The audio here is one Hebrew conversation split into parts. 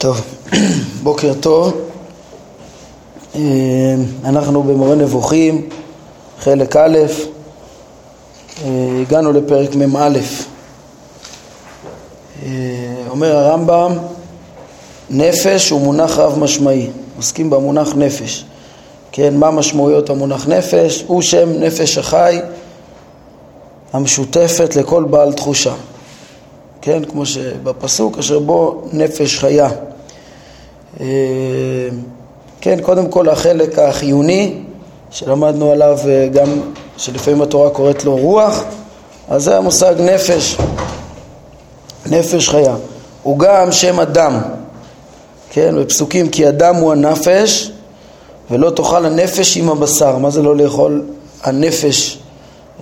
טוב, בוקר טוב. אה, אנחנו במורה נבוכים, חלק א', אה, הגענו לפרק מ"א. אה, אומר הרמב"ם, נפש הוא מונח רב משמעי, עוסקים במונח נפש. כן, מה משמעויות המונח נפש? הוא שם נפש החי המשותפת לכל בעל תחושה. כן, כמו שבפסוק, אשר בו נפש חיה. אה, כן, קודם כל החלק החיוני, שלמדנו עליו אה, גם, שלפעמים התורה קוראת לו רוח, אז זה המושג נפש, נפש חיה. הוא גם שם אדם, כן, בפסוקים כי אדם הוא הנפש ולא תאכל הנפש עם הבשר. מה זה לא לאכול הנפש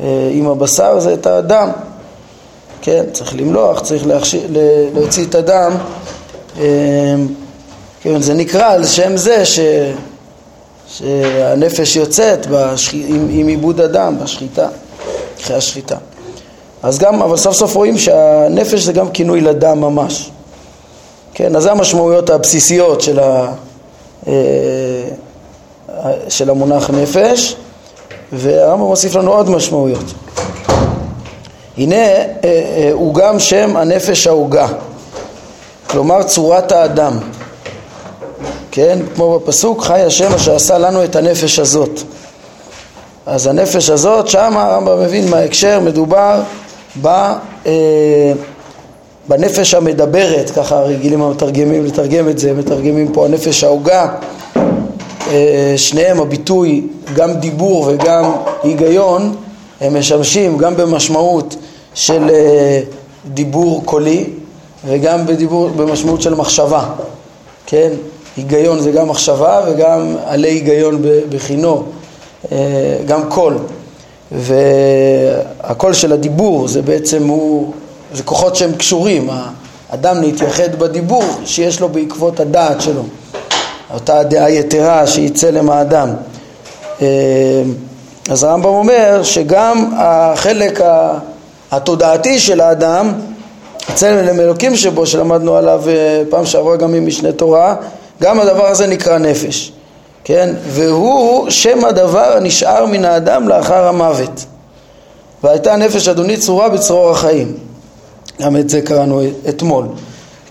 אה, עם הבשר? זה את האדם. כן, צריך למלוח, צריך להכשיר, להוציא את הדם. אמ, כן, זה נקרא על שם זה ש, שהנפש יוצאת בשח... עם, עם עיבוד הדם, בשחיטה, אחרי השחיטה. אז גם, אבל סוף סוף רואים שהנפש זה גם כינוי לדם ממש. כן, אז זה המשמעויות הבסיסיות של, ה, אה, של המונח נפש, והרמב"ם מוסיף לנו עוד משמעויות. הנה אה, אה, הוא גם שם הנפש ההוגה, כלומר צורת האדם, כן? כמו בפסוק חי השם אשר עשה לנו את הנפש הזאת. אז הנפש הזאת, שם הרמב"ם מבין מההקשר, מדובר ב, אה, בנפש המדברת, ככה רגילים המתרגמים לתרגם את זה, מתרגמים פה הנפש ההוגה, אה, שניהם הביטוי, גם דיבור וגם היגיון, הם משמשים גם במשמעות של אה, דיבור קולי וגם בדיבור, במשמעות של מחשבה, כן? היגיון זה גם מחשבה וגם עלי היגיון בכינו, אה, גם קול. והקול של הדיבור זה בעצם הוא, זה כוחות שהם קשורים, האדם להתייחד בדיבור שיש לו בעקבות הדעת שלו, אותה דעה יתרה שהיא צלם האדם. אה, אז הרמב"ם אומר שגם החלק התודעתי של האדם, צלם אלוקים שבו, שלמדנו עליו אה, פעם שעברה גם ממשנה תורה, גם הדבר הזה נקרא נפש, כן? והוא שם הדבר הנשאר מן האדם לאחר המוות. והייתה נפש אדוני צרורה בצרור החיים. גם את זה קראנו אתמול.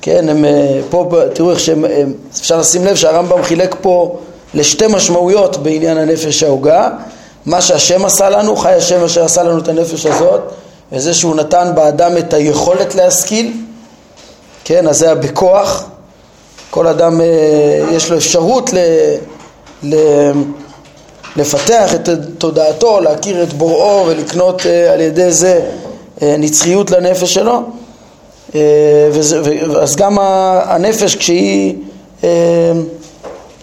כן, הם אה, פה, תראו איך שהם, אפשר לשים לב שהרמב"ם חילק פה לשתי משמעויות בעניין הנפש ההוגה. מה שהשם עשה לנו, חי השם אשר עשה לנו את הנפש הזאת, וזה שהוא נתן באדם את היכולת להשכיל, כן, אז זה בכוח, כל אדם אה, יש לו אפשרות ל, ל, לפתח את תודעתו, להכיר את בוראו ולקנות אה, על ידי זה אה, נצחיות לנפש שלו, וזה, אז גם הנפש כשהיא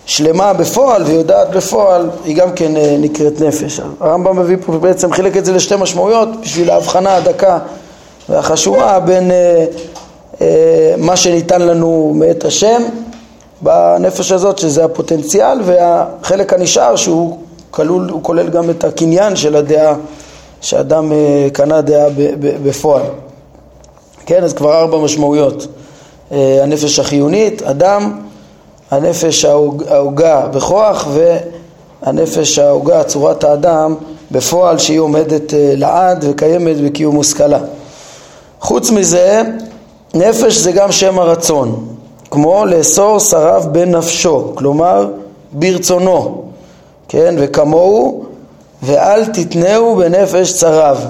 שלמה בפועל ויודעת בפועל, היא גם כן אה, נקראת נפש. הרמב"ם מביא פה בעצם חילק את זה לשתי משמעויות בשביל ההבחנה הדקה והחשובה בין אה, אה, מה שניתן לנו מאת השם בנפש הזאת, שזה הפוטנציאל, והחלק הנשאר שהוא כלול, הוא כולל גם את הקניין של הדעה, שאדם קנה דעה בפועל. כן, אז כבר ארבע משמעויות. הנפש החיונית, אדם, הנפש ההוגה בכוח והנפש ההוגה, צורת האדם, בפועל שהיא עומדת אה, לעד וקיימת בקיום מושכלה. חוץ מזה, נפש זה גם שם הרצון, כמו לאסור שרף בנפשו, כלומר ברצונו, כן, וכמוהו, ואל תתנהו בנפש צרב.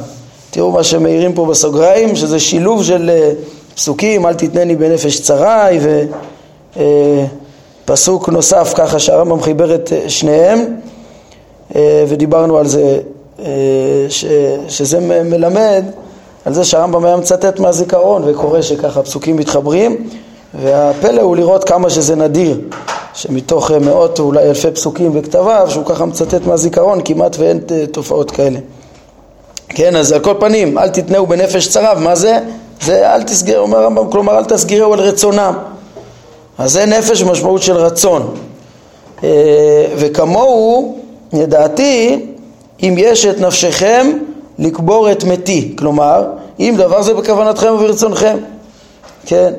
תראו מה שמעירים פה בסוגריים, שזה שילוב של אה, פסוקים, אל תתנני בנפש צרי, ו... פסוק נוסף ככה שהרמב"ם חיבר את אה, שניהם אה, ודיברנו על זה אה, ש, שזה מלמד על זה שהרמב"ם היה מצטט מהזיכרון וקורא שככה פסוקים מתחברים והפלא הוא לראות כמה שזה נדיר שמתוך מאות או אולי אלפי פסוקים בכתביו שהוא ככה מצטט מהזיכרון כמעט ואין תופעות כאלה כן אז על כל פנים אל תתנאו בנפש צרב מה זה? זה אל תסגר אומר הרמב"ם כלומר אל תסגרו על רצונם אז זה נפש במשמעות של רצון. אה, וכמוהו, לדעתי, אם יש את נפשכם לקבור את מתי, כלומר, אם דבר זה בכוונתכם וברצונכם, כן,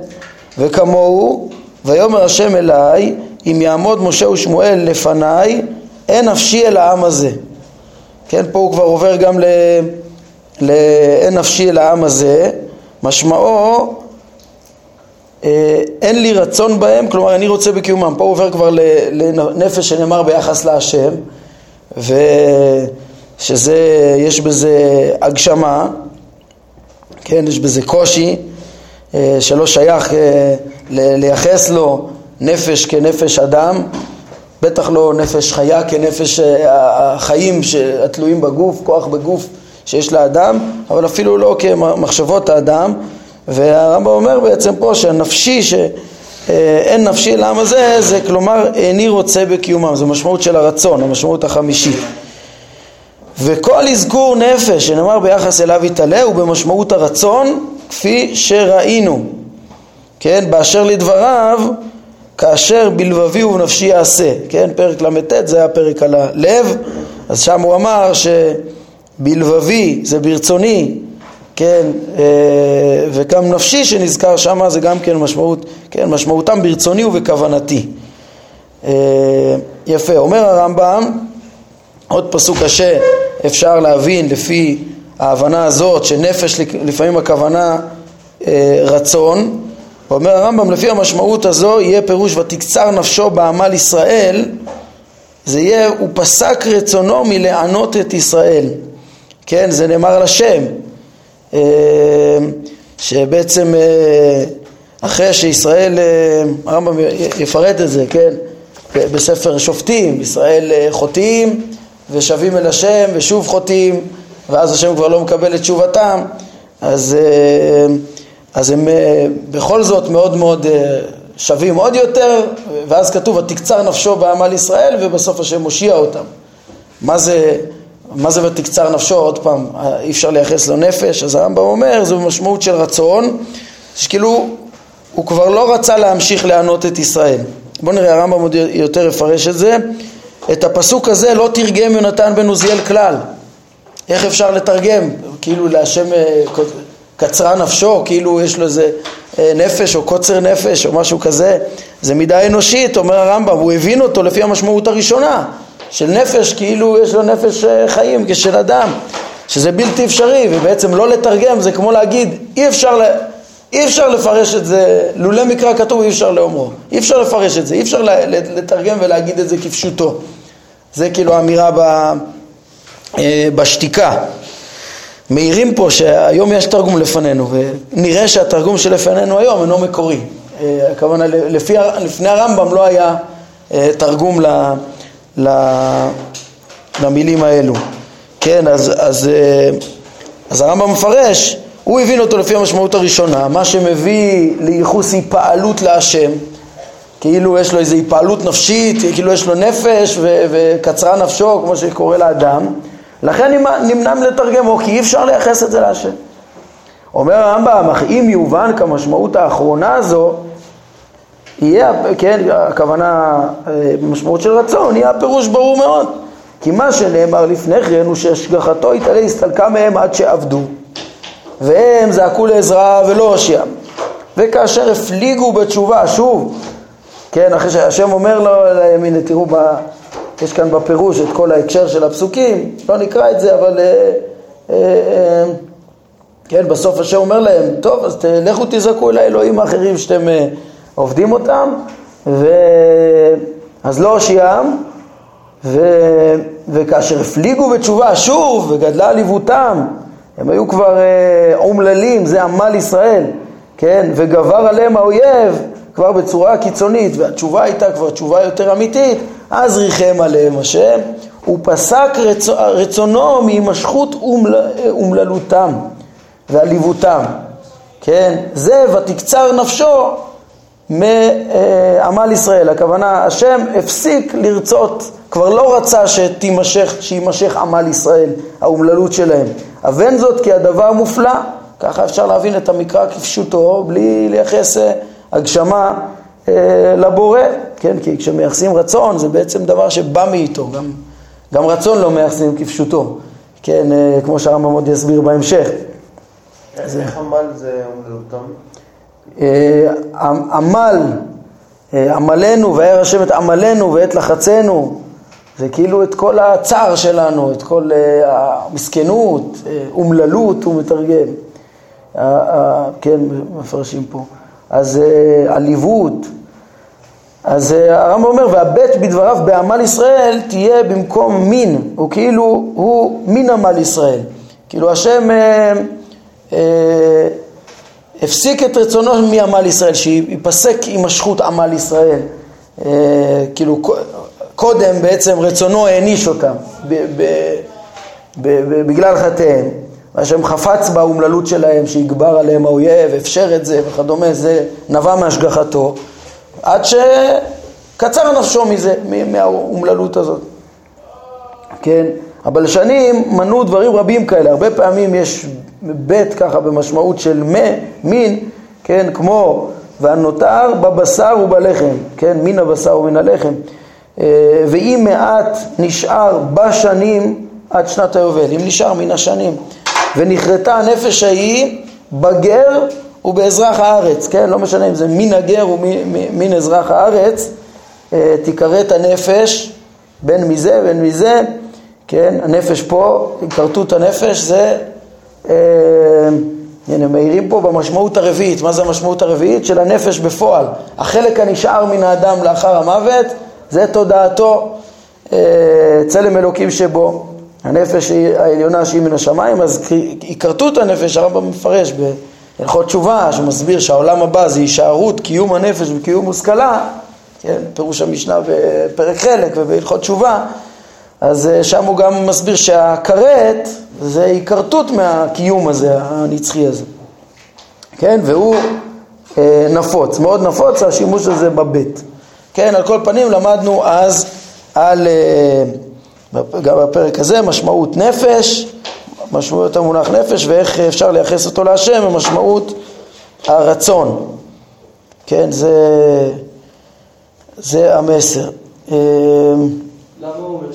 וכמוהו, ויאמר השם אליי אם יעמוד משה ושמואל לפניי אין נפשי אל העם הזה. כן? פה הוא כבר עובר גם ל... ל... אין נפשי אל העם הזה. משמעו אין לי רצון בהם, כלומר אני רוצה בקיומם. פה עובר כבר לנפש שנאמר ביחס להשם, ושזה, יש בזה הגשמה, כן, יש בזה קושי, אה, שלא שייך אה, לייחס לו נפש כנפש אדם, בטח לא נפש חיה כנפש החיים התלויים בגוף, כוח בגוף שיש לאדם, אבל אפילו לא כמחשבות האדם. והרמב"ם אומר בעצם פה שהנפשי, שאין נפשי לעם הזה, זה כלומר איני רוצה בקיומם, זו משמעות של הרצון, המשמעות החמישית. וכל אזכור נפש שנאמר ביחס אליו יתעלה הוא במשמעות הרצון כפי שראינו, כן, באשר לדבריו כאשר בלבבי ובנפשי יעשה, כן, פרק ל"ט זה פרק על הלב, אז שם הוא אמר שבלבבי זה ברצוני כן, אה, וגם נפשי שנזכר שם זה גם כן משמעות, כן, משמעותם ברצוני ובכוונתי. אה, יפה, אומר הרמב"ם, עוד פסוק קשה אפשר להבין לפי ההבנה הזאת שנפש לפעמים הכוונה אה, רצון, אומר הרמב"ם לפי המשמעות הזו יהיה פירוש ותקצר נפשו בעמל ישראל זה יהיה הוא פסק רצונו מלענות את ישראל. כן זה נאמר על השם שבעצם אה, אחרי שישראל, אה, הרמב"ם יפרט את זה, כן, בספר שופטים, ישראל חוטאים ושבים אל השם ושוב חוטאים ואז השם כבר לא מקבל את תשובתם אז, אז הם בכל זאת מאוד מאוד שווים עוד יותר ואז כתוב ותקצר נפשו בעמל ישראל ובסוף השם מושיע אותם. מה זה מה זה ותקצר נפשו? עוד פעם, אי אפשר לייחס לו נפש, אז הרמב"ם אומר, זו משמעות של רצון, שכאילו הוא כבר לא רצה להמשיך לענות את ישראל. בואו נראה, הרמב"ם עוד יותר יפרש את זה. את הפסוק הזה לא תרגם יונתן בן עוזיאל כלל. איך אפשר לתרגם? כאילו להשם אה, קצרה נפשו, כאילו יש לו איזה אה, נפש או קוצר נפש או משהו כזה. זה מידה אנושית, אומר הרמב"ם, הוא הבין אותו לפי המשמעות הראשונה. של נפש כאילו יש לו נפש אה, חיים כשל אדם, שזה בלתי אפשרי, ובעצם לא לתרגם זה כמו להגיד אי אפשר, אי אפשר לפרש את זה, לולא מקרא כתוב אי אפשר לאומרו, אי אפשר לפרש את זה, אי אפשר לתרגם ולהגיד את זה כפשוטו. זה כאילו האמירה ב, אה, בשתיקה. מעירים פה שהיום יש תרגום לפנינו, ונראה שהתרגום שלפנינו היום אינו מקורי. אה, הכוונה, לפי, לפני הרמב"ם לא היה תרגום ל... למילים האלו. כן, אז, אז, אה, אז הרמב"ם מפרש, הוא הבין אותו לפי המשמעות הראשונה, מה שמביא לייחוס היפעלות להשם, כאילו יש לו איזו היפעלות נפשית, כאילו יש לו נפש ו- וקצרה נפשו, כמו שקורה לאדם, לכן נמנע מלתרגמו, כי אי אפשר לייחס את זה להשם. אומר הרמב"ם, אך אם יובן כמשמעות האחרונה הזו, יהיה, כן, הכוונה אה, של רצון, יהיה הפירוש ברור מאוד. כי מה שנאמר לפני כן הוא שהשגחתו התעלה הסתלקה מהם עד שעבדו. והם זעקו לעזרה ולא הושיעם. וכאשר הפליגו בתשובה, שוב, כן, אחרי שהשם אומר להם, הנה תראו, ב, יש כאן בפירוש את כל ההקשר של הפסוקים, לא נקרא את זה, אבל אה, אה, אה, כן, בסוף השם אומר להם, טוב, אז לכו תזעקו אל האלוהים האחרים שאתם אה, עובדים אותם, ו... אז לא הושיעם, ו... וכאשר הפליגו בתשובה שוב וגדלה עליבותם, הם היו כבר אה, אומללים, זה עמל ישראל, כן, וגבר עליהם האויב כבר בצורה קיצונית, והתשובה הייתה כבר תשובה יותר אמיתית, אז ריחם עליהם השם, הוא פסק רצ... רצונו מהימשכות אומל... אומללותם ועליבותם, כן, זה ותקצר נפשו מעמל ישראל, הכוונה השם הפסיק לרצות, כבר לא רצה שתימשך, שיימשך עמל ישראל, האומללות שלהם. אבן זאת כי הדבר מופלא, ככה אפשר להבין את המקרא כפשוטו בלי לייחס אה, הגשמה אה, לבורא, כן, כי כשמייחסים רצון זה בעצם דבר שבא מאיתו, גם, גם רצון לא מייחסים כפשוטו, כן, אה, כמו שהרמב"ם עוד יסביר בהמשך. איך עמל זה אומללותם? אה, עמל עמלנו, וירא השם את עמלנו ואת לחצנו, זה כאילו את כל הצער שלנו, את כל המסכנות, אומללות הוא מתרגם, כן, מפרשים פה, אז עליבות, אז הרמב"ם אומר, והבט בדבריו בעמל ישראל תהיה במקום מין, הוא כאילו, הוא מין עמל ישראל. כאילו השם אה, אה, הפסיק את רצונו מעמל ישראל, שיפסק הימשכות עמל ישראל. אה, כאילו קודם בעצם רצונו העניש אותם ב, ב, ב, בגלל חטאיהם. והשם חפץ באומללות שלהם, שיגבר עליהם האויב, אפשר את זה וכדומה, זה נבע מהשגחתו. עד שקצר נפשו מזה, מהאומללות הזאת. כן? הבלשנים מנו דברים רבים כאלה, הרבה פעמים יש בית ככה במשמעות של מין, כן? כמו והנותר בבשר ובלחם, כן? מן הבשר ומן הלחם. אה, ואם מעט נשאר בשנים עד שנת היובל, אם נשאר מן השנים, ונכרתה הנפש ההיא בגר ובאזרח הארץ, כן? לא משנה אם זה מן הגר או מן אזרח הארץ, אה, תיכרת הנפש בין מזה ובין מזה, כן? הנפש פה, כרתות הנפש זה, אה, הנה מעירים פה במשמעות הרביעית, מה זה המשמעות הרביעית? של הנפש בפועל. החלק הנשאר מן האדם לאחר המוות זה תודעתו, אה, צלם אלוקים שבו. הנפש העליונה שהיא מן השמיים, אז כרתות הנפש, הרמב"ם מפרש ב... הלכות תשובה שמסביר שהעולם הבא זה הישארות קיום הנפש וקיום מושכלה, כן, פירוש המשנה בפרק חלק ובהלכות תשובה, אז אה, שם הוא גם מסביר שהכרת זה היכרתות מהקיום הזה, הנצחי הזה, כן, והוא אה, נפוץ, מאוד נפוץ השימוש הזה בבית. כן, על כל פנים למדנו אז על, אה, גם בפרק הזה, משמעות נפש, משמעות המונח נפש ואיך אפשר לייחס אותו להשם במשמעות הרצון. כן, זה, זה המסר. אמ, למה הוא אומר?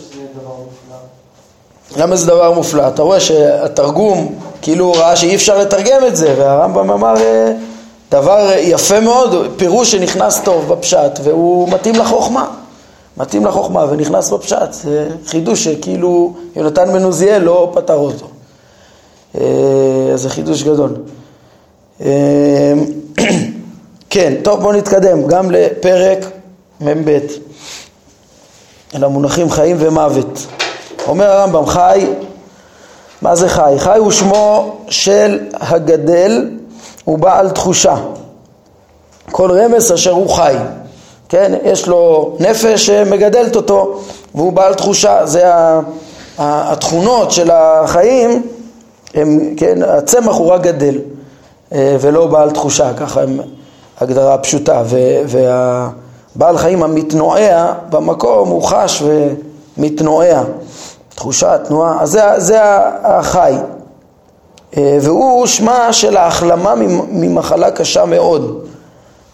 למה זה דבר מופלא? אתה רואה שהתרגום, כאילו הוא ראה שאי אפשר לתרגם את זה, והרמב"ם אמר אה, דבר יפה מאוד, פירוש שנכנס טוב בפשט, והוא מתאים לחוכמה. מתאים לחוכמה ונכנס בפשט, זה חידוש שכאילו יונתן בן עוזיאל לא פתר אותו. אה, זה חידוש גדול. אה, כן, טוב בואו נתקדם גם לפרק מ"ב, אל המונחים חיים ומוות. אומר הרמב"ם חי, מה זה חי? חי הוא שמו של הגדל ובעל תחושה. כל רמס אשר הוא חי, כן? יש לו נפש שמגדלת אותו והוא בעל תחושה, זה התכונות של החיים הם, כן, הצמח הוא רק גדל אה, ולא בעל תחושה, ככה הם הגדרה פשוטה, והבעל חיים המתנועע במקום הוא חש ומתנועע, תחושה, תנועה, אז זה, זה החי, אה, והוא שמה של ההחלמה ממחלה קשה מאוד,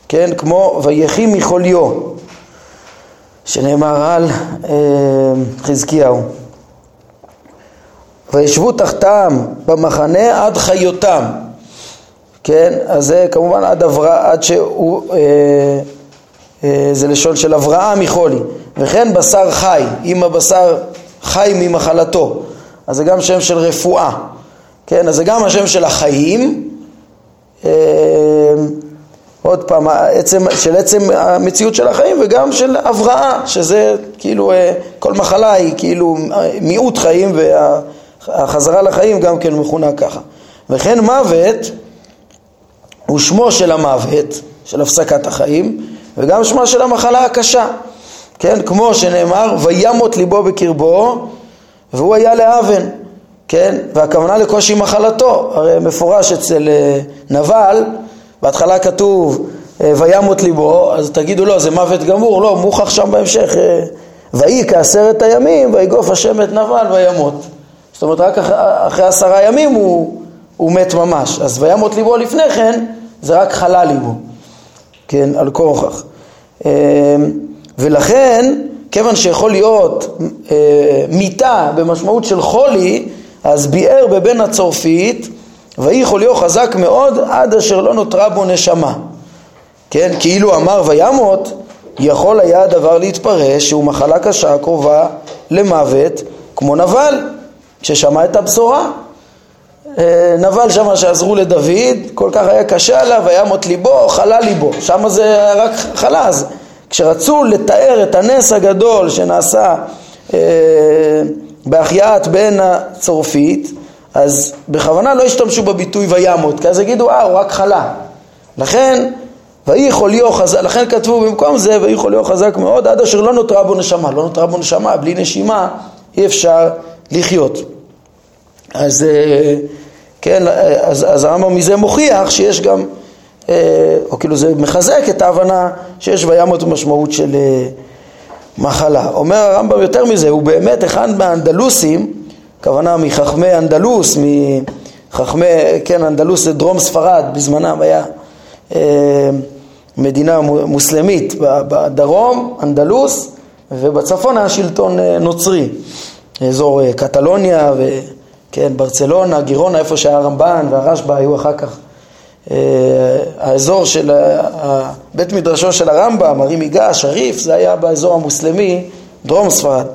כן, כמו ויחי מחוליו, שנאמר על אה, חזקיהו. וישבו תחתם במחנה עד חיותם, כן? אז זה כמובן עד, אברה, עד שהוא, אה, אה, זה לשון של הבראה מחולי, וכן בשר חי, אם הבשר חי ממחלתו, אז זה גם שם של רפואה, כן? אז זה גם השם של החיים, אה, עוד פעם, עצם, של עצם המציאות של החיים וגם של הבראה, שזה כאילו, אה, כל מחלה היא כאילו מיעוט חיים וה... החזרה לחיים גם כן מכונה ככה. וכן מוות הוא שמו של המוות, של הפסקת החיים, וגם שמה של המחלה הקשה, כן? כמו שנאמר, וימות ליבו בקרבו, והוא היה לאבן, כן? והכוונה לקושי מחלתו, הרי מפורש אצל אה, נבל, בהתחלה כתוב אה, וימות ליבו, אז תגידו לא, זה מוות גמור, לא, מוכח שם בהמשך, אה, ויהי כעשרת הימים, ויגוף השם את נבל וימות. זאת אומרת, רק אחרי עשרה ימים הוא, הוא מת ממש. אז וימות ליבו לפני כן, זה רק חלה ליבו, כן, על כורכך. ולכן, כיוון שיכול להיות אה, מיתה במשמעות של חולי, אז ביאר בבן הצורפית, ויהי חוליו חזק מאוד עד אשר לא נותרה בו נשמה. כן, כאילו אמר וימות, יכול היה הדבר להתפרש שהוא מחלה קשה קרובה למוות כמו נבל ששמע את הבשורה. אה, נבל שמה שעזרו לדוד, כל כך היה קשה עליו, היה מות ליבו, חלה ליבו, שם זה רק חלה, אז כשרצו לתאר את הנס הגדול שנעשה אה, בהחייאת בן הצורפית, אז בכוונה לא השתמשו בביטוי וימות, כי אז יגידו, אה, הוא רק חלה. לכן, ויהי חוליו חזק, לכן כתבו במקום זה, ויהי חוליו חזק מאוד, עד אשר לא נותרה בו נשמה. לא נותרה בו נשמה, בלי נשימה אי אפשר לחיות. אז, אה, כן, אז, אז הרמב"ם מזה מוכיח שיש גם, או כאילו זה מחזק את ההבנה שיש וימות משמעות של אה, מחלה. אומר הרמב"ם יותר מזה, הוא באמת אחד מהאנדלוסים, הכוונה מחכמי אנדלוס, מחכמי, כן, אנדלוס זה דרום ספרד, בזמנם היה מדינה מוסלמית בדרום, אנדלוס, ובצפון היה שלטון נוצרי. אזור אה, קטלוניה וכן, ברצלונה, גירונה, איפה שהיה הרמב"ן והרשב"א היו אחר כך. אה, האזור של בית מדרשו של הרמב"ם, הרי מיגש, הריף, זה היה באזור המוסלמי, דרום ספרד.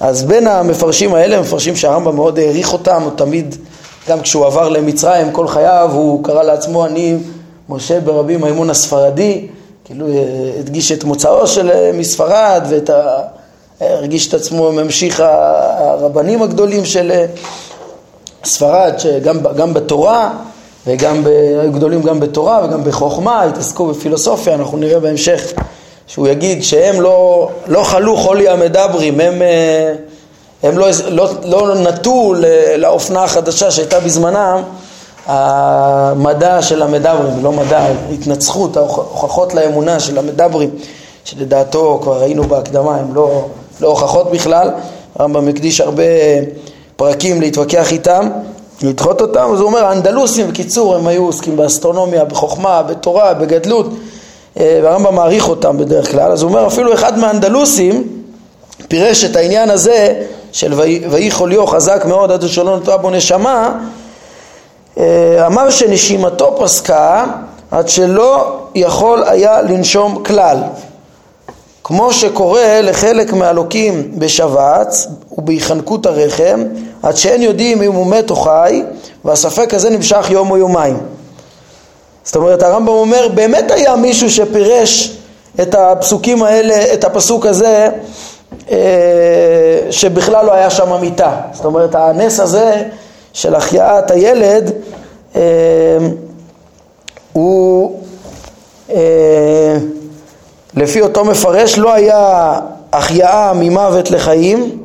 אז בין המפרשים האלה, מפרשים שהרמב"ם מאוד העריך אותם, הוא תמיד, גם כשהוא עבר למצרים כל חייו, הוא קרא לעצמו אני משה ברבי מימון הספרדי, כאילו אה, הדגיש את מוצאו של מספרד ואת ה... הרגיש את עצמו ממשיך הרבנים הגדולים של אה, ספרד, שגם בתורה וגם, היו גדולים גם בתורה וגם בחוכמה, התעסקו בפילוסופיה, אנחנו נראה בהמשך שהוא יגיד שהם לא, לא חלו חולי המדברים, הם, אה, הם לא, לא, לא נטו לאופנה החדשה שהייתה בזמנם המדע של המדברים, לא מדע, התנצחות, ההוכחות לאמונה של המדברים, שלדעתו כבר ראינו בהקדמה, הם לא, לא הוכחות בכלל, הרמב"ם הקדיש הרבה פרקים להתווכח איתם, לדחות אותם, אז הוא אומר האנדלוסים בקיצור הם היו עוסקים באסטרונומיה, בחוכמה, בתורה, בגדלות אה, והרמב"ם מעריך אותם בדרך כלל, אז הוא אומר אפילו אחד מהאנדלוסים פירש את העניין הזה של ויהי חוליו חזק מאוד עד אשר לא נותרה בו נשמה אה, אמר שנשימתו פסקה עד שלא יכול היה לנשום כלל כמו שקורה לחלק מהלוקים בשבץ ובהיחנקות הרחם, עד שאין יודעים אם הוא מת או חי, והספק הזה נמשך יום או יומיים. זאת אומרת, הרמב"ם אומר, באמת היה מישהו שפירש את הפסוקים האלה, את הפסוק הזה, אה, שבכלל לא היה שם מיטה. זאת אומרת, הנס הזה של החייאת הילד, אה, הוא... לפי אותו מפרש לא היה החייאה ממוות לחיים,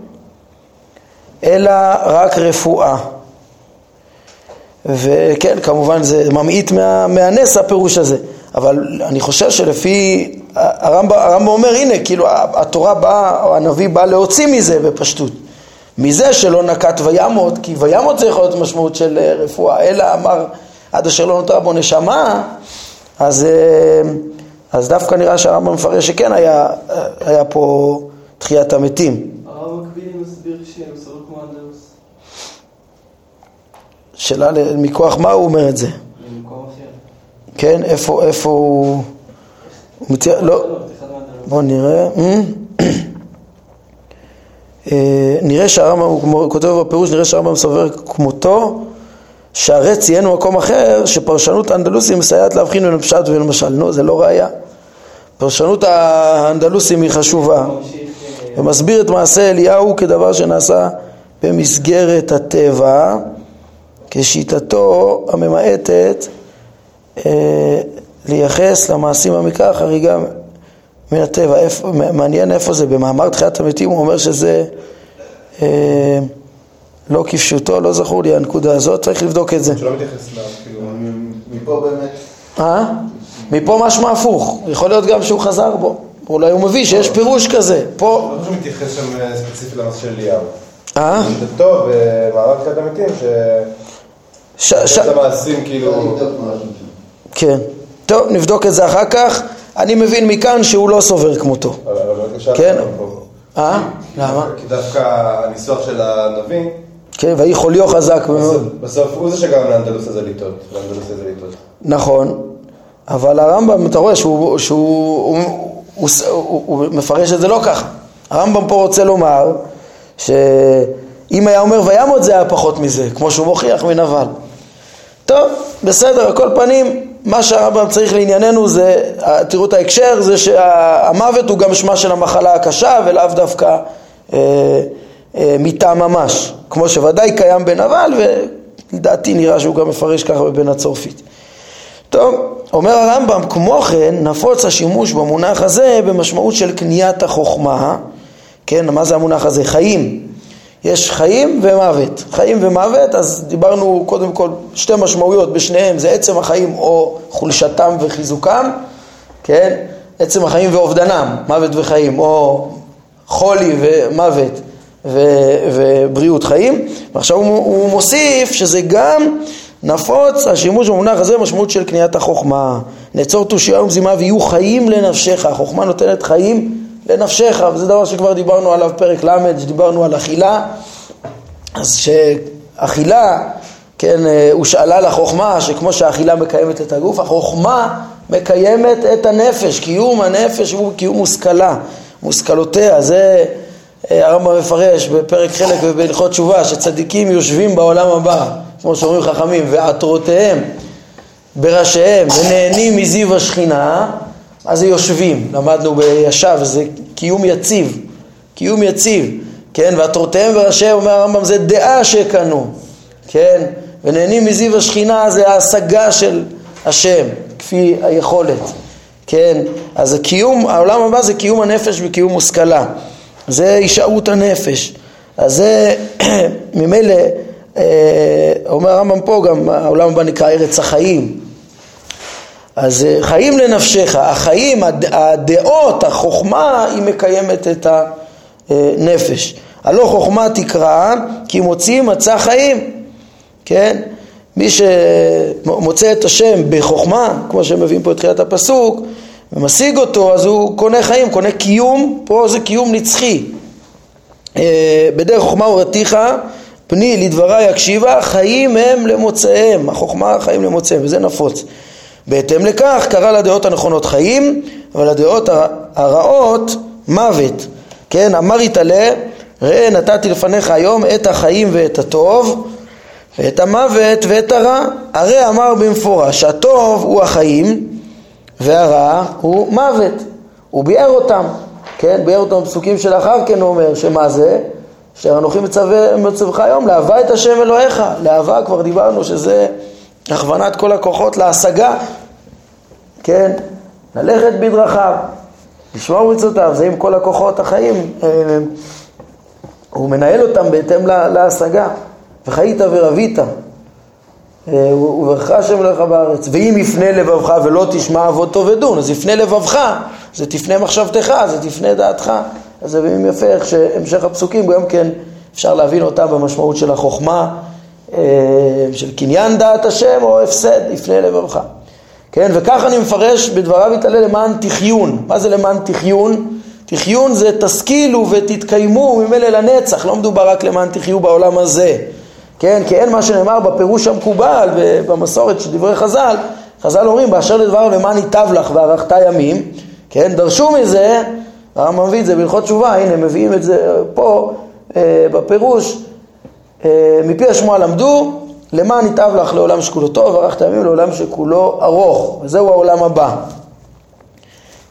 אלא רק רפואה. וכן, כמובן זה ממעיט מה, מהנס הפירוש הזה, אבל אני חושב שלפי, הרמב"ם, הרמב"ם אומר, הנה, כאילו התורה באה, או הנביא בא להוציא מזה בפשטות. מזה שלא נקט וימות, כי וימות זה יכול להיות משמעות של אה, רפואה, אלא אמר עד אשר לא נותרה בו נשמה, אז אה, אז דווקא נראה שהרמב"ם מפרש שכן היה, היה פה תחיית המתים. הרב מקבילי מסביר שהם סברו כמו אנדלוס. שאלה מכוח מה הוא אומר את זה? כן, איפה, איפה הוא... הוא מציע, לא, בואו נראה. אה, נראה שהרמב"ם, הוא כותב בפירוש, נראה שהרמב"ם סובר כמותו שהרי ציין במקום אחר שפרשנות האנדלוסים מסייעת להבחין בין הפשט ובין המשל. נו, זה לא ראייה. פרשנות האנדלוסים היא חשובה. ומסביר את מעשה אליהו כדבר שנעשה במסגרת הטבע, כשיטתו הממעטת אה, לייחס למעשים המקרא חריגה מן הטבע. איפה, מעניין איפה זה, במאמר תחיית המתים הוא אומר שזה אה, לא כפשוטו, לא זכור לי הנקודה הזאת, צריך לבדוק את זה. שלא מתייחס לה, כאילו, מפה באמת. אה? מפה משמע הפוך, יכול להיות גם שהוא חזר בו, אולי הוא מביא שיש פירוש כזה. פה... לא חושב מתייחס שם אה, ספציפית לנושא של אליהו. אה? זה טוב, במערת תחיית המתים, ש... ש... את המעשים כאילו... כן. טוב, נבדוק את זה אחר כך. אני מבין מכאן שהוא לא סובר כמותו. כן? אה? למה? כי דווקא הניסוח של הנביא כן, ויהי חוליו חזק מאוד. בסוף הוא זה שגרם לאנדלוס הזה לטעות. נכון, אבל הרמב"ם, אתה רואה שהוא, שהוא הוא, הוא, הוא, הוא מפרש את זה לא ככה. הרמב"ם פה רוצה לומר שאם היה אומר וימות זה היה פחות מזה, כמו שהוא מוכיח מנבל. טוב, בסדר, על כל פנים, מה שהרמב"ם צריך לענייננו זה, תראו את ההקשר, זה שהמוות הוא גם שמה של המחלה הקשה ולאו דווקא אה, אה, מיתה ממש, כמו שוודאי קיים בנבל ולדעתי נראה שהוא גם מפרש ככה בבן הצורפית. טוב, אומר הרמב"ם, כמו כן נפוץ השימוש במונח הזה במשמעות של קניית החוכמה, כן, מה זה המונח הזה? חיים. יש חיים ומוות. חיים ומוות, אז דיברנו קודם כל שתי משמעויות בשניהם, זה עצם החיים או חולשתם וחיזוקם, כן? עצם החיים ואובדנם, מוות וחיים, או חולי ומוות ו- ובריאות חיים. ועכשיו הוא, הוא מוסיף שזה גם נפוץ השימוש במונח הזה משמעות של קניית החוכמה. נעצור תושייה ומזימה ויהיו חיים לנפשך. החוכמה נותנת חיים לנפשך, וזה דבר שכבר דיברנו עליו פרק ל', שדיברנו על אכילה. אז שאכילה, כן, אה, הושאלה לחוכמה, שכמו שהאכילה מקיימת את הגוף, החוכמה מקיימת את הנפש. קיום הנפש הוא קיום מושכלה, מושכלותיה. זה אה, הרמב"ם מפרש בפרק חלק ובהלכות תשובה, שצדיקים יושבים בעולם הבא. כמו שאומרים חכמים, ועטרותיהם בראשיהם ונהנים מזיו השכינה, מה זה יושבים? למדנו בישב, זה קיום יציב, קיום יציב, כן? ועטרותיהם בראשיהם, אומר הרמב"ם, זה דעה שקנו, כן? ונהנים מזיו השכינה זה ההשגה של השם, כפי היכולת, כן? אז הקיום, העולם הבא זה קיום הנפש וקיום מושכלה, זה הישארות הנפש, אז זה ממילא אומר הרמב"ם פה גם, העולם הבא נקרא ארץ החיים. אז אה, חיים לנפשך, החיים, הדעות, החוכמה, היא מקיימת את הנפש. הלא חוכמה תקרא כי מוציא מצא חיים, כן? מי שמוצא את השם בחוכמה, כמו שמביאים פה את תחילת הפסוק, ומשיג אותו, אז הוא קונה חיים, קונה קיום, פה זה קיום נצחי. אה, בדרך חוכמה ורתיך פני לדבריי יקשיבה, חיים הם למוצאיהם, החוכמה חיים למוצאיהם, וזה נפוץ. בהתאם לכך קרא לדעות הנכונות חיים, אבל לדעות הרעות מוות. כן, אמר יתעלה, ראה נתתי לפניך היום את החיים ואת הטוב, ואת המוות ואת הרע. הרי אמר במפורש, הטוב הוא החיים, והרע הוא מוות. הוא ביאר אותם, כן, ביאר אותם בפסוקים שלאחר כן הוא אומר, שמה זה? אשר אנוכי מצווך היום, לאהבה את השם אלוהיך. לאהבה כבר דיברנו שזה הכוונת כל הכוחות להשגה, כן? ללכת בדרכיו, לשמור מצוותיו, זה עם כל הכוחות החיים. הוא מנהל אותם בהתאם להשגה. וחיית ורבית, אה, וברך השם אלוהיך בארץ. ואם יפנה לבבך ולא תשמע אבות ודון, אז יפנה לבבך, זה תפנה מחשבתך, זה תפנה דעתך. אז זה באמת יפה איך שהמשך הפסוקים גם כן אפשר להבין אותם במשמעות של החוכמה, אה, של קניין דעת השם או הפסד לפני לבבך. כן, וכך אני מפרש בדבריו יתעלה למען תחיון. מה זה למען תחיון? תחיון זה תשכילו ותתקיימו ממילא לנצח, לא מדובר רק למען תחיו בעולם הזה. כן, כי אין מה שנאמר בפירוש המקובל במסורת של דברי חז"ל, חז"ל אומרים באשר לדבר למען ייטב לך וארכת ימים, כן, דרשו מזה הרמב"ם מביא את זה בהלכות תשובה, הנה מביאים את זה פה אה, בפירוש, אה, מפי השמועה למדו, למען יתאב לך לעולם שכולו טוב, ערכת ימים לעולם שכולו ארוך, וזהו העולם הבא.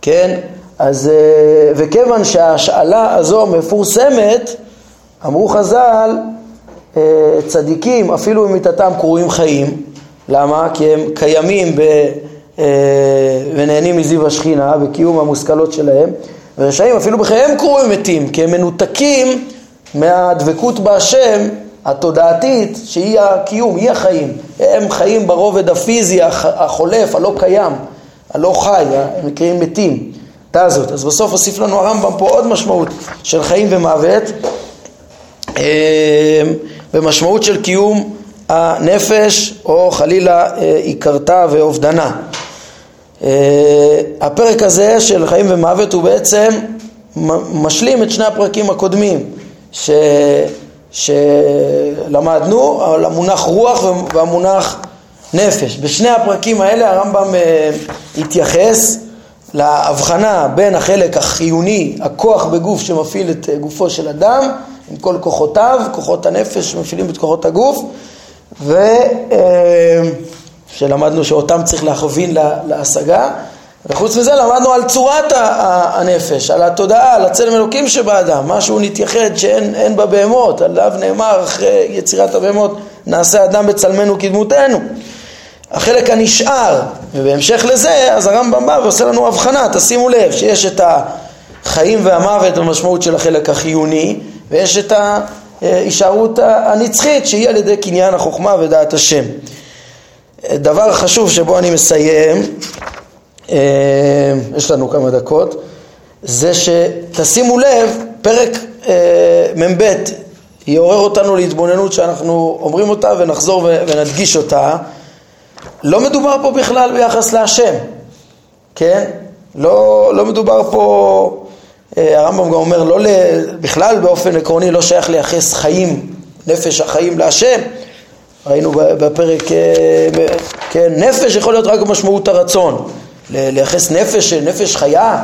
כן? אז, אה, וכיוון שההשאלה הזו מפורסמת, אמרו חז"ל, אה, צדיקים אפילו במיתתם קרויים חיים, למה? כי הם קיימים ב, אה, ונהנים מזיו השכינה, בקיום המושכלות שלהם, ורשעים אפילו בחייהם קרויים מתים, כי הם מנותקים מהדבקות בהשם התודעתית שהיא הקיום, היא החיים. הם חיים ברובד הפיזי החולף, הלא קיים, הלא חי, הם נקראים מתים. תא זאת. אז בסוף הוסיף לנו הרמב"ם פה עוד משמעות של חיים ומוות, אה, במשמעות של קיום הנפש, או חלילה עיקרתה אה, ואובדנה. אה, הפרק הזה של חיים ומוות הוא בעצם משלים את שני הפרקים הקודמים ש... שלמדנו על המונח רוח והמונח נפש. בשני הפרקים האלה הרמב"ם אה, התייחס להבחנה בין החלק החיוני, הכוח בגוף שמפעיל את גופו של אדם, עם כל כוחותיו, כוחות הנפש שמפעילים את כוחות הגוף, ושלמדנו שאותם צריך להכווין להשגה, וחוץ מזה למדנו על צורת הנפש, על התודעה, על הצלם אלוקים שבאדם, משהו נתייחד שאין בבהמות, עליו נאמר אחרי יצירת הבהמות, נעשה אדם בצלמנו כדמותנו. החלק הנשאר, ובהמשך לזה, אז הרמב"ם בא ועושה לנו הבחנה, תשימו לב שיש את החיים והמוות במשמעות של החלק החיוני, ויש את ההישארות הנצחית שהיא על ידי קניין החוכמה ודעת השם. דבר חשוב שבו אני מסיים, אה, יש לנו כמה דקות, זה שתשימו לב, פרק אה, מ"ב יעורר אותנו להתבוננות שאנחנו אומרים אותה ונחזור ונדגיש אותה. לא מדובר פה בכלל ביחס להשם, כן? לא, לא מדובר פה, אה, הרמב"ם גם אומר, לא בכלל באופן עקרוני לא שייך לייחס חיים, נפש החיים להשם. ראינו בפרק, כן, נפש יכול להיות רק במשמעות הרצון. לייחס נפש, נפש חיה,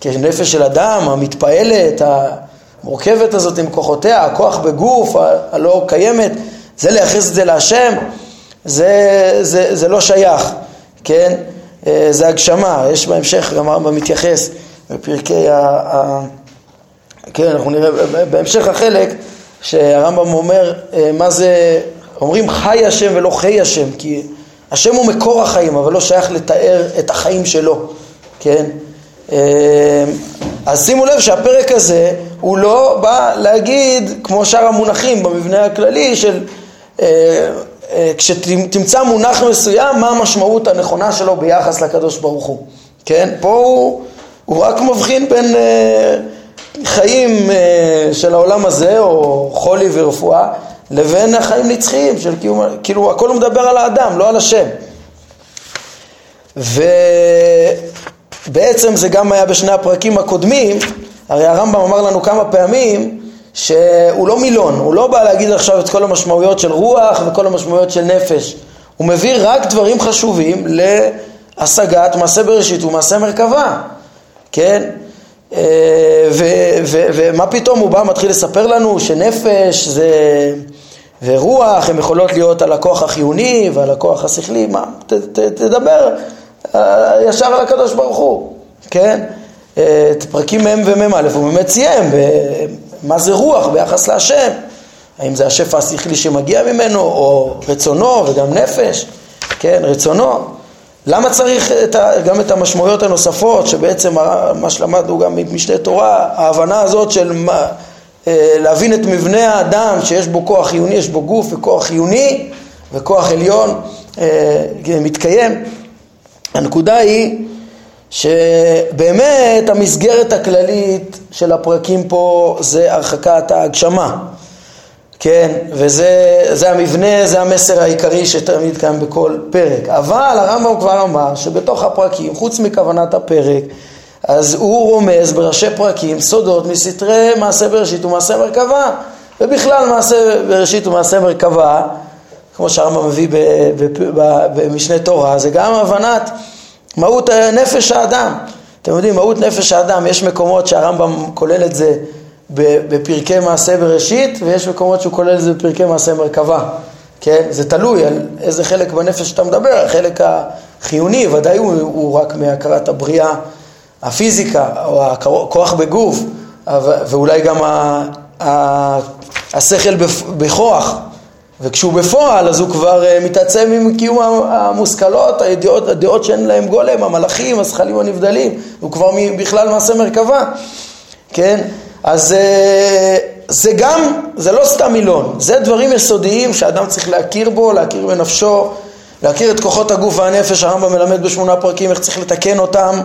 כנפש של אדם, המתפעלת, המורכבת הזאת עם כוחותיה, הכוח בגוף, הלא קיימת, זה לייחס את זה להשם, זה, זה, זה לא שייך, כן? אה, זה הגשמה, יש בהמשך, גם הרמב"ם מתייחס בפרקי ה... ה כן, אנחנו נראה בהמשך החלק שהרמב"ם אומר אה, מה זה, אומרים חי השם ולא חי השם, כי השם הוא מקור החיים, אבל לא שייך לתאר את החיים שלו, כן? אה, אז שימו לב שהפרק הזה הוא לא בא להגיד, כמו שאר המונחים במבנה הכללי של אה, אה, כשתמצא מונח מסוים, מה המשמעות הנכונה שלו ביחס לקדוש ברוך הוא, כן? פה הוא, הוא רק מבחין בין חיים של העולם הזה, או חולי ורפואה, לבין החיים נצחיים, של קיום, כאילו הכל הוא מדבר על האדם, לא על השם. ובעצם זה גם היה בשני הפרקים הקודמים, הרי הרמב"ם אמר לנו כמה פעמים שהוא לא מילון, הוא לא בא להגיד עכשיו את כל המשמעויות של רוח וכל המשמעויות של נפש, הוא מביא רק דברים חשובים להשגת מעשה בראשית ומעשה מרכבה, כן? אה, ומה פתאום הוא בא, מתחיל לספר לנו שנפש זה, ורוח, הן יכולות להיות על הכוח החיוני ועל הכוח השכלי, מה, ת, ת, תדבר אה, ישר על הקדוש ברוך הוא, כן? אה, את פרקים מ' ומ"א הוא באמת סיים, מה זה רוח ביחס להשם, האם זה השפע השכלי שמגיע ממנו, או רצונו וגם נפש, כן, רצונו. למה צריך את ה, גם את המשמעויות הנוספות, שבעצם מה שלמדנו גם ממשנה תורה, ההבנה הזאת של מה, להבין את מבנה האדם, שיש בו כוח חיוני, יש בו גוף וכוח חיוני וכוח עליון אה, מתקיים. הנקודה היא שבאמת המסגרת הכללית של הפרקים פה זה הרחקת ההגשמה. כן, וזה המבנה, זה המסר העיקרי שתמיד קיים בכל פרק. אבל הרמב"ם כבר אמר שבתוך הפרקים, חוץ מכוונת הפרק, אז הוא רומז בראשי פרקים סודות מסתרי מעשה בראשית ומעשה מרכבה. ובכלל מעשה בראשית ומעשה מרכבה, כמו שהרמב"ם מביא במשנה תורה, זה גם הבנת מהות נפש האדם. אתם יודעים, מהות נפש האדם, יש מקומות שהרמב"ם כולל את זה בפרקי מעשה בראשית, ויש מקומות שהוא כולל את זה בפרקי מעשה מרכבה, כן? זה תלוי על איזה חלק בנפש שאתה מדבר, החלק החיוני ודאי הוא, הוא רק מהכרת הבריאה, הפיזיקה, או הכוח בגוף, ואולי גם השכל בכוח, וכשהוא בפועל אז הוא כבר אה, מתעצם עם קיום המושכלות, הידיעות, הדעות שאין להם גולם, המלאכים, הזכלים הנבדלים, הוא כבר בכלל מעשה מרכבה, כן? אז אה, זה גם, זה לא סתם מילון, זה דברים יסודיים שאדם צריך להכיר בו, להכיר בנפשו, להכיר את כוחות הגוף והנפש, הרמב"ם מלמד בשמונה פרקים איך צריך לתקן אותם,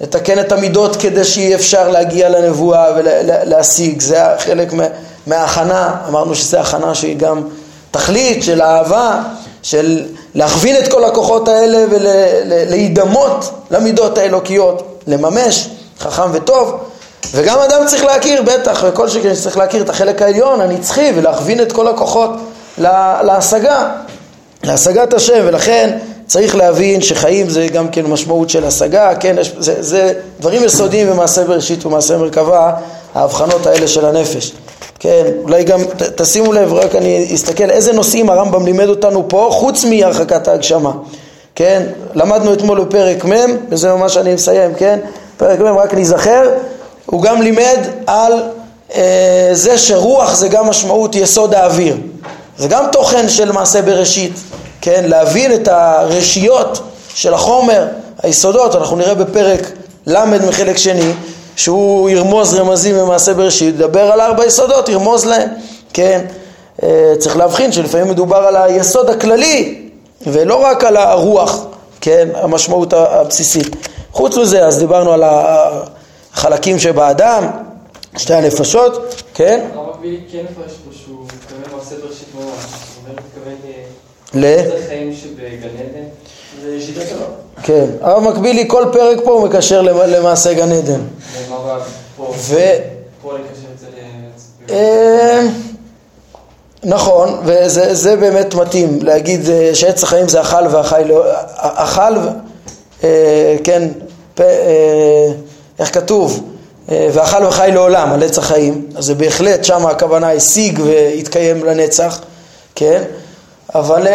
לתקן את המידות כדי שיהיה אפשר להגיע לנבואה ולהשיג, זה חלק מההכנה, אמרנו שזו הכנה שהיא גם תכלית של אהבה, של להכווין את כל הכוחות האלה ולהידמות למידות האלוקיות, לממש, חכם וטוב. וגם אדם צריך להכיר, בטח, וכל שכן שצריך להכיר את החלק העליון, הנצחי, ולהכווין את כל הכוחות להשגה, להשגת השם, ולכן צריך להבין שחיים זה גם כן משמעות של השגה, כן, זה, זה דברים יסודיים במעשה בראשית ומעשה מרכבה, ההבחנות האלה של הנפש. כן, אולי גם ת, תשימו לב, רק אני אסתכל איזה נושאים הרמב"ם לימד אותנו פה חוץ מהרחקת ההגשמה. כן, למדנו אתמול בפרק מ', וזה ממש אני מסיים, כן, פרק מ', רק להיזכר, הוא גם לימד על אה, זה שרוח זה גם משמעות יסוד האוויר. זה גם תוכן של מעשה בראשית, כן, להבין את הרשיות של החומר, היסודות, אנחנו נראה בפרק ל' מחלק שני, שהוא ירמוז רמזים במעשה בראשית, ידבר על ארבע יסודות, ירמוז להם, כן, אה, צריך להבחין שלפעמים מדובר על היסוד הכללי ולא רק על הרוח, כן, המשמעות הבסיסית. חוץ מזה, אז דיברנו על החלקים שבאדם, שתי הנפשות, כן? הרב כן מפרש פה שהוא מתכוון מעשה בראשית ממש, אומרת, מתכוון ל... כן, הרב מקבילי כל פרק פה הוא מקשר למעשה גן עדן. ו... אה, נכון, וזה באמת מתאים להגיד אה, שעץ החיים זה אכל והחי לא... אכל, אה, כן. איך כתוב? ואכל וחי לעולם על עץ החיים, אז זה בהחלט שם הכוונה השיג והתקיים לנצח, כן? אבל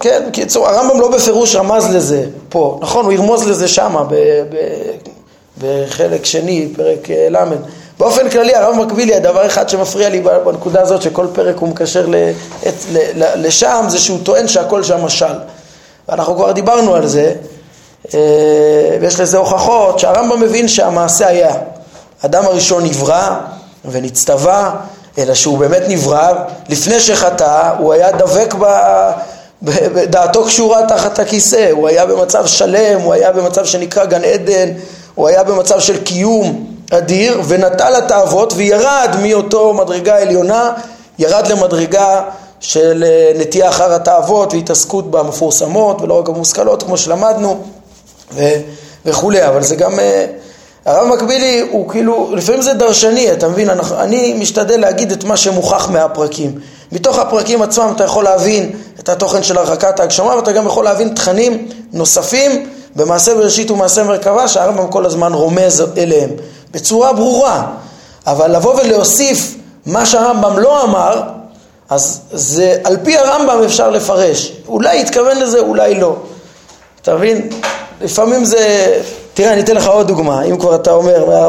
כן, קיצור, הרמב"ם לא בפירוש רמז לזה פה, נכון, הוא ירמוז לזה שמה בחלק שני, פרק ל', באופן כללי הרב מקבילי, הדבר אחד שמפריע לי בנקודה הזאת שכל פרק הוא מקשר לשם זה שהוא טוען שהכל שם משל. ואנחנו כבר דיברנו על זה אה, ויש לזה הוכחות שהרמב"ם מבין שהמעשה היה. אדם הראשון נברא ונצטווה אלא שהוא באמת נברא לפני שחטא הוא היה דבק ב... דעתו קשורה תחת הכיסא, הוא היה במצב שלם, הוא היה במצב שנקרא גן עדן, הוא היה במצב של קיום אדיר ונטל התאוות וירד מאותו מדרגה עליונה, ירד למדרגה של אה, נטייה אחר התאוות והתעסקות במפורסמות ולא רק המושכלות כמו שלמדנו ו- וכולי, אבל זה גם, אה, הרב מקבילי הוא כאילו, לפעמים זה דרשני, אתה מבין, אנחנו, אני משתדל להגיד את מה שמוכח מהפרקים. מתוך הפרקים עצמם אתה יכול להבין את התוכן של הרחקת ההגשמה ואתה גם יכול להבין תכנים נוספים במעשה בראשית ומעשה מרכבה שהרמב"ם כל הזמן רומז אליהם. בצורה ברורה, אבל לבוא ולהוסיף מה שהרמב"ם לא אמר, אז זה על פי הרמב"ם אפשר לפרש. אולי התכוון לזה, אולי לא. אתה מבין? לפעמים זה... תראה, אני אתן לך עוד דוגמה, אם כבר אתה אומר...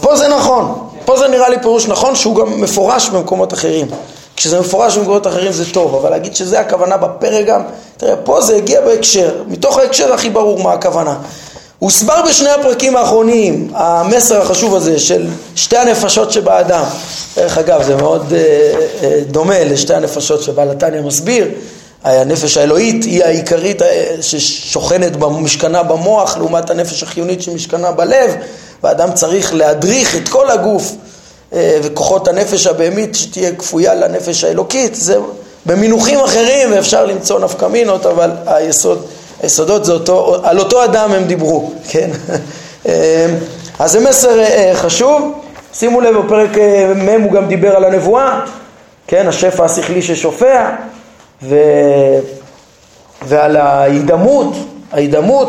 פה זה נכון, פה זה נראה לי פירוש נכון שהוא גם מפורש במקומות אחרים. כשזה מפורש במקומות אחרים זה טוב, אבל להגיד שזה הכוונה בפרק גם, תראה, פה זה הגיע בהקשר, מתוך ההקשר הכי ברור מה הכוונה. הוסבר בשני הפרקים האחרונים המסר החשוב הזה של שתי הנפשות שבאדם. דרך אגב, זה מאוד אה, אה, דומה לשתי הנפשות שבעל התניא מסביר. הנפש האלוהית היא העיקרית אה, ששוכנת במשכנה במוח לעומת הנפש החיונית שמשכנה בלב ואדם צריך להדריך את כל הגוף אה, וכוחות הנפש הבהמית שתהיה כפויה לנפש האלוקית זה במינוחים אחרים ואפשר למצוא נפקמינות אבל היסוד היסודות זה אותו, על אותו אדם הם דיברו, כן? אה, אז זה מסר חשוב, שימו לב בפרק מ' הוא גם דיבר על הנבואה, כן? השפע השכלי ששופע ו... ועל ההידמות, ההידמות,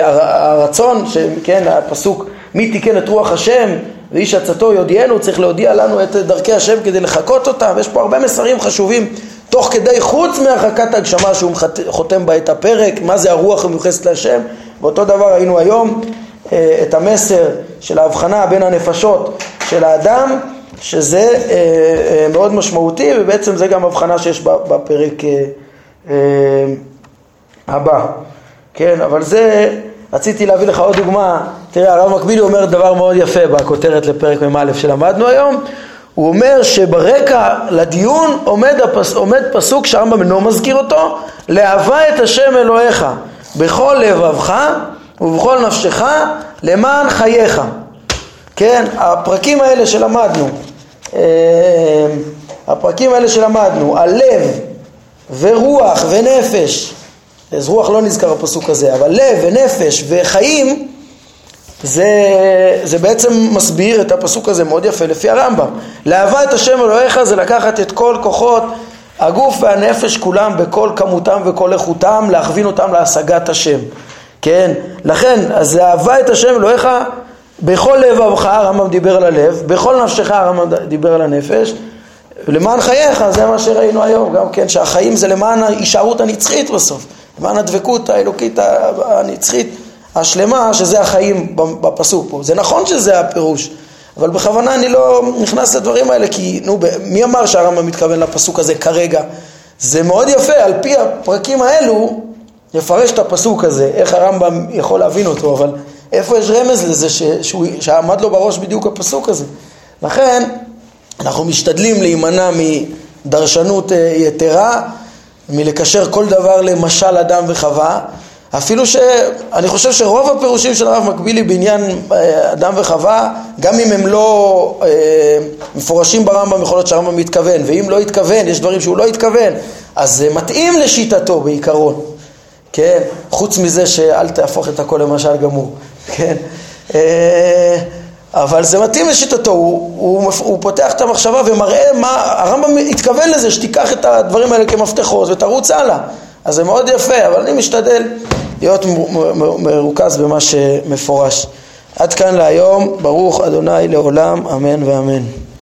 הרצון, כן, הפסוק מי תיקן את רוח השם ואיש עצתו יודיענו, צריך להודיע לנו את דרכי השם כדי לחקות אותם, יש פה הרבה מסרים חשובים תוך כדי, חוץ מהרחקת הגשמה שהוא חותם בה את הפרק, מה זה הרוח המיוחסת להשם, ואותו דבר ראינו היום אה, את המסר של ההבחנה בין הנפשות של האדם, שזה אה, אה, מאוד משמעותי, ובעצם זה גם הבחנה שיש בפרק הבא. כן, אבל זה, רציתי להביא לך עוד דוגמה, תראה הרב מקבילי אומר דבר מאוד יפה בכותרת לפרק מ"א שלמדנו היום, הוא אומר שברקע לדיון עומד, הפס, עומד פסוק שהרמב"ם אינו מזכיר אותו, לאהבה את השם אלוהיך בכל לבבך ובכל נפשך למען חייך. כן, הפרקים האלה שלמדנו, אה, הפרקים האלה שלמדנו, הלב ורוח ונפש, אז רוח לא נזכר בפסוק הזה, אבל לב ונפש וחיים זה, זה בעצם מסביר את הפסוק הזה מאוד יפה לפי הרמב"ם. לאהבה את השם אלוהיך זה לקחת את כל כוחות הגוף והנפש כולם בכל כמותם וכל איכותם להכווין אותם להשגת השם, כן? לכן, אז אהבה את השם אלוהיך בכל לבבך, הרמב"ם דיבר על הלב, בכל נפשך הרמב"ם דיבר על הנפש, למען חייך, זה מה שראינו היום, גם כן, שהחיים זה למען ההישארות הנצחית בסוף, למען הדבקות האלוקית הנצחית השלמה, שזה החיים בפסוק פה. זה נכון שזה הפירוש, אבל בכוונה אני לא נכנס לדברים האלה, כי נו, מי אמר שהרמב"ם מתכוון לפסוק הזה כרגע? זה מאוד יפה, על פי הפרקים האלו, לפרש את הפסוק הזה, איך הרמב"ם יכול להבין אותו, אבל איפה יש רמז לזה ש, שהוא, שעמד לו בראש בדיוק הפסוק הזה? לכן, אנחנו משתדלים להימנע מדרשנות אה, יתרה, מלקשר כל דבר למשל אדם וחווה, אפילו שאני חושב שרוב הפירושים של הרב מקבילי בעניין אה, אדם וחווה, גם אם הם לא אה, מפורשים ברמב"ם, יכול להיות שהרמב"ם מתכוון, ואם לא התכוון, יש דברים שהוא לא התכוון, אז זה מתאים לשיטתו בעיקרון, כן? חוץ מזה שאל תהפוך את הכל למשל גמור, כן? אה, אבל זה מתאים לשיטתו, הוא, הוא, הוא פותח את המחשבה ומראה מה, הרמב"ם התכוון לזה, שתיקח את הדברים האלה כמפתחות ותרוץ הלאה. אז זה מאוד יפה, אבל אני משתדל להיות מרוכז במה שמפורש. עד כאן להיום, ברוך אדוני לעולם, אמן ואמן.